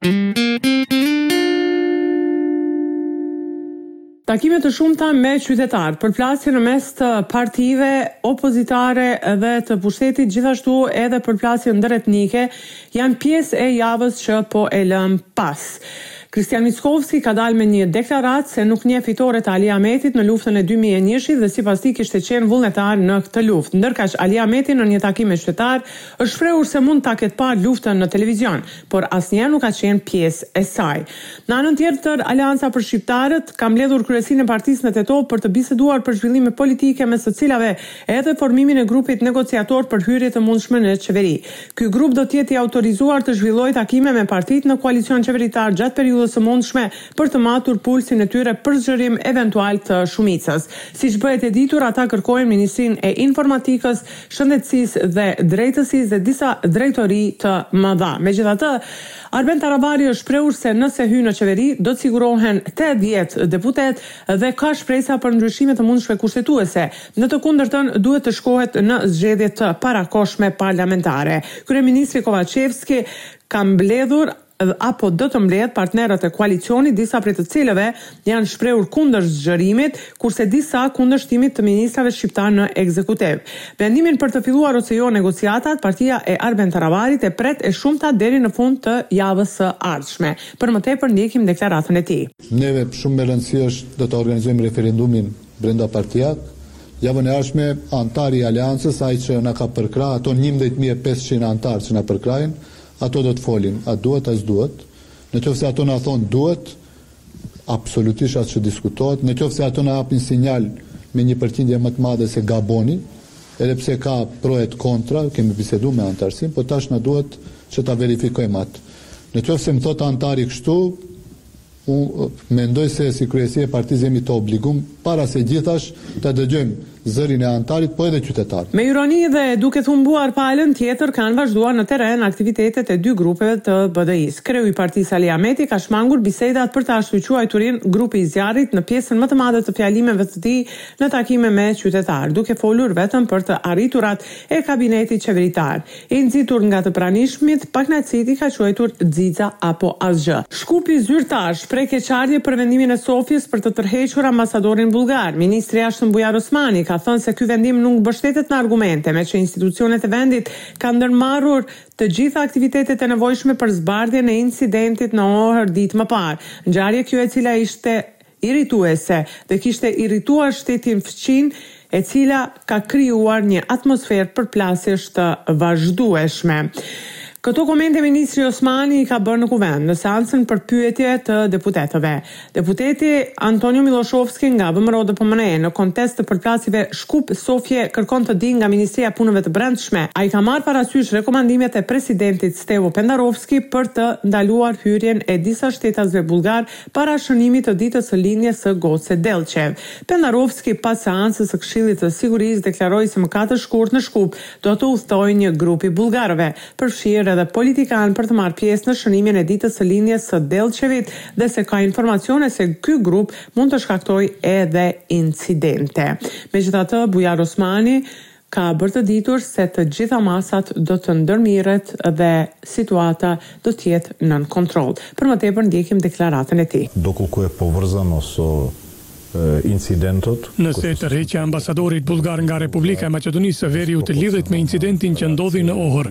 Takime të shumta me qytetarë, përplasje në mes të partive opozitare dhe të pushtetit, gjithashtu edhe përplasje ndëretnike, janë pjesë e javës që po e lëmë pas. Hristijan Mickovski ka dalë me një deklaratë se nuk njeh fitore të Ali Ahmetit në luftën e 2001-shit dhe sipas tij kishte qenë vullnetar në këtë luft. Ndërkaq, Ali Ahmeti në një takim me qytetarë është shprehur se mund ta ketë parë luftën në televizion. por asnjëherë nuk ka qenë pjesë e saj. Në anën tjetër, Aleanca për Shqiptarët ka mbledhur kryesinë e partisë në Tetovë për të biseduar për zhvillime politike mes të cilave edhe formimin e grupit negociator për hyrje të mundshme në qeveri. Ky grup do të jetë i autorizuar të zhvillojë takime me partitë në koalicion qeveritar gjatë periudhës së mundshme për të matur pulsin e tyre për zgjerim eventual të shumicës. Siç bëhet e ditur, ata kërkojnë Ministrinë e Informatikës shëndetësisë dhe drejtësisë dhe disa drejtori të mëdha. Megjithatë, Arben Taravari është shprehur se nëse hyjnë në qeveri, do të sigurohen tetëdhjetë deputetë dhe ka shpresa për ndryshime të mundshme kushtetuese. Në të kundërtën, duhet të shkohet në zgjedhje të parakohshme parlamentare. Kryeministri Kovaçevski ka mbledhur apo do të mbledhë partnerët e koalicionit disa prej të cilëve janë shprehur kundër zgjerimit, kurse disa kundër shtimit të ministrave shqiptarë në ekzekutiv. Vendimin për të filluar ose jo negociatat, partia e Arben Taravarit e pret e shumta deri në fund të javës së ardhshme. Për më tepër ndjekim deklaratën e tij. Neve shumë me rëndësi është do ta organizojmë referendumin brendapartiak. Javën e ardhshme anëtari i Aleancës, ai që na ka përkrah, ato njëmbëdhjetë mijë e pesëqind anëtarë që na përkrahin, Ato do të folin a duhet a s'duhet, në qoftë se ato na thonë duhet, absolutisht as që diskutohet, në qoftë se ato na apin sinjal me një përqindje më të madhe se gaboni, edhe pse ka pro et kontra, kemi bisedu me anëtarësinë, po tash na duhet që ta verifikojmë atë. Në qoftë se më thotë anëtari kështu, Unë mendoj se si kryesi e partisë jemi të obligum para se gjithash të dëgjojmë zërin e anëtarit po edhe qytetarit. Me ironi dhe duke thumbuar palën tjetër kanë vazhduar në terren aktivitetet e dy grupeve të BDI-së. Kreu i partisë Ali Ahmeti ka shmangur bisedat për të ashtuquajturin grupi i zjarrit në pjesën më të madhe të fjalimeve të tij në takime me qytetarë, duke folur vetëm për të arriturat e kabinetit qeveritar. I nxitur nga të pranishmit, pakënaqësitë i ka quajtur xixa apo asgjë. Shkupi zyrtar shpreh keqardhje për vendimin e Sofjes për të tërhequr ambasadorin bullgar. Ministri i Jashtëm Bujar Osmani ka thënë se ky vendim nuk mbështetet në argumente, meqë institucionet e vendit kanë ndërmarrur të gjitha aktivitetet e nevojshme për zbardhjen e incidentit në Ohër ditë më parë, ngjarje kjo e cila ishte irrituese dhe kishte irrituar shtetin fqinj e cila ka krijuar një atmosferë përplasjesh të vazhdueshme. Këto komente ministri Osmani i ka bërë në Kuvend, në seancën për pyetje të deputetëve. Deputeti Antonio Milloshovski nga VMRO-DPMNE në kontekst të përplasjeve Shkup-Sofje kërkon të dijë nga Ministria e Punëve të Brendshme a i ka marrë parasysh rekomandimet e presidentit Stevo Pendarovski për të ndaluar hyrjen e disa shtetasve bullgarë Para shënimit të ditës së lindjes së Goce Dellçev, Pendarovski pas seancës së Këshillit të Sigurisë deklaroi se më katër shkurt në Shkup do të udhëtojë një grup i bullgarëve, përfshirë edhe politikanë për të marrë pjesë në shënimin e ditës së lindjes së Dellçevit dhe se ka informacione se ky grup mund të shkaktojë edhe incidente. Megjithatë, Bujar Osmani, ka bërë të ditur se të gjitha masat do të ndërmerret dhe situata do të jetë nën kontroll. Për më tepër ndjekim deklaratën e tij. Dokolku e povrzano so incidentot. Nëse tërheqja e ambasadorit bullgar nga Republika e Maqedonisë së Veriut lidhet me incidentin që ndodhi në Ohër,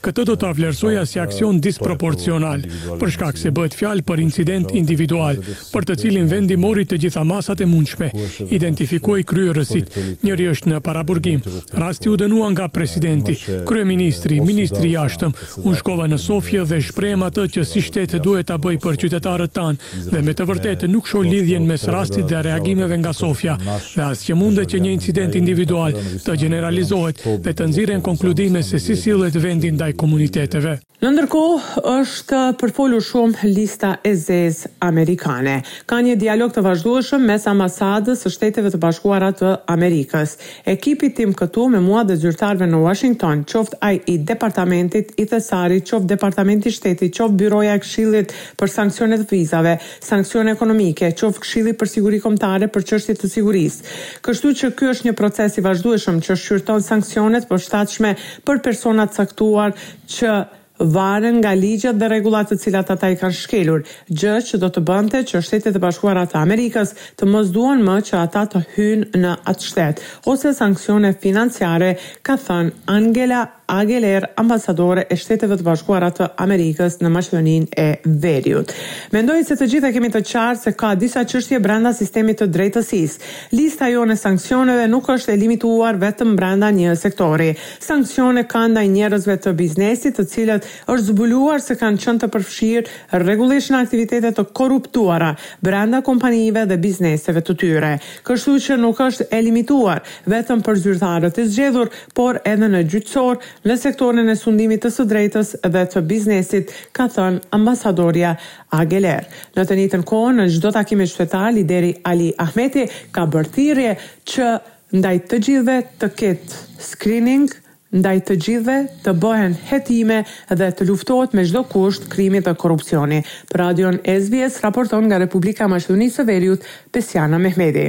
Këtë do ta vlerësoja si aksion disproporcional, për shkak se bëhet fjalë për incident individual, për të cilin vendi mori të gjitha masat e mundshme, identifikoi kryerësit, njëri është në paraburgim. Rasti u dënua nga presidenti, kryeministri, ministri i Jashtëm. Unë shkova në Sofje dhe shprehem atë që si shtet duhet ta bëj për qytetarët tanë, Dhe me të vërtetë nuk shoh lidhjen mes rastit dhe reagimeve nga Sofja, dhe as që mundet që një incident individual të gjeneralizohet dhe të nxirren konkludime se si sillet vendi ndaj komuniteteve. Në ndërkohë është përfolur shumë lista e zezë amerikane. Ka një dialog të vazhdueshëm mes Ambasadës së Shteteve të Bashkuara të Amerikës. ekipit tim këtu me mua dhe zyrtarëve në Uashington, qoftë ai i Departamentit i Thesarit, qoftë Departamenti i Shtetit, qoftë Byroja e Këshillit për Sanksione të Vizave, Sanksione Ekonomike, qoftë Këshilli për Siguri Kombëtare për çështje të sigurisë. Kështu që ky është një proces i vazhdueshëm që shqyrton sanksionet e përshtatshme për persona të caktuar që varen nga ligjet dhe rregullat të cilat ata i kanë shkelur, gjë që do të bënte që Shtetet e Bashkuara të Amerikës të mos duan më që ata të hyjnë në atë shtet, ose sanksione financiare, ka thënë Angela Ageler, ambasadore e Shteteve të Bashkuara të Amerikës në Maqedoninë e Veriut. Mendoj se të gjithë e kemi të qartë se ka disa çështje brenda sistemit të drejtësisë. Lista jonë e sanksioneve nuk është e limituar vetëm brenda një sektori. Sanksione ka ndaj njerëzve të biznesit të cilët është zbuluar se kanë qenë të përfshirë rregullisht në aktivitete të korruptuara brenda kompanive dhe bizneseve të tyre. Kështu që nuk është e limituar vetëm për zyrtarët e zgjedhur, por edhe në gjyqësor, në sektorin e sundimit të së drejtës dhe të biznesit, ka thënë ambasadorja Ageler. Në të njëjtën kohë, në çdo takim me qytetarë, lideri Ali Ahmeti ka bërë thirrje që ndaj të gjithëve të ketë screening, ndaj të gjithëve të bëhen hetime dhe të luftohet me çdo kusht krimi dhe korrupsioni. Për radion SBS raporton nga Republika e Maqedonisë së Veriut, Besiana Mehmeti.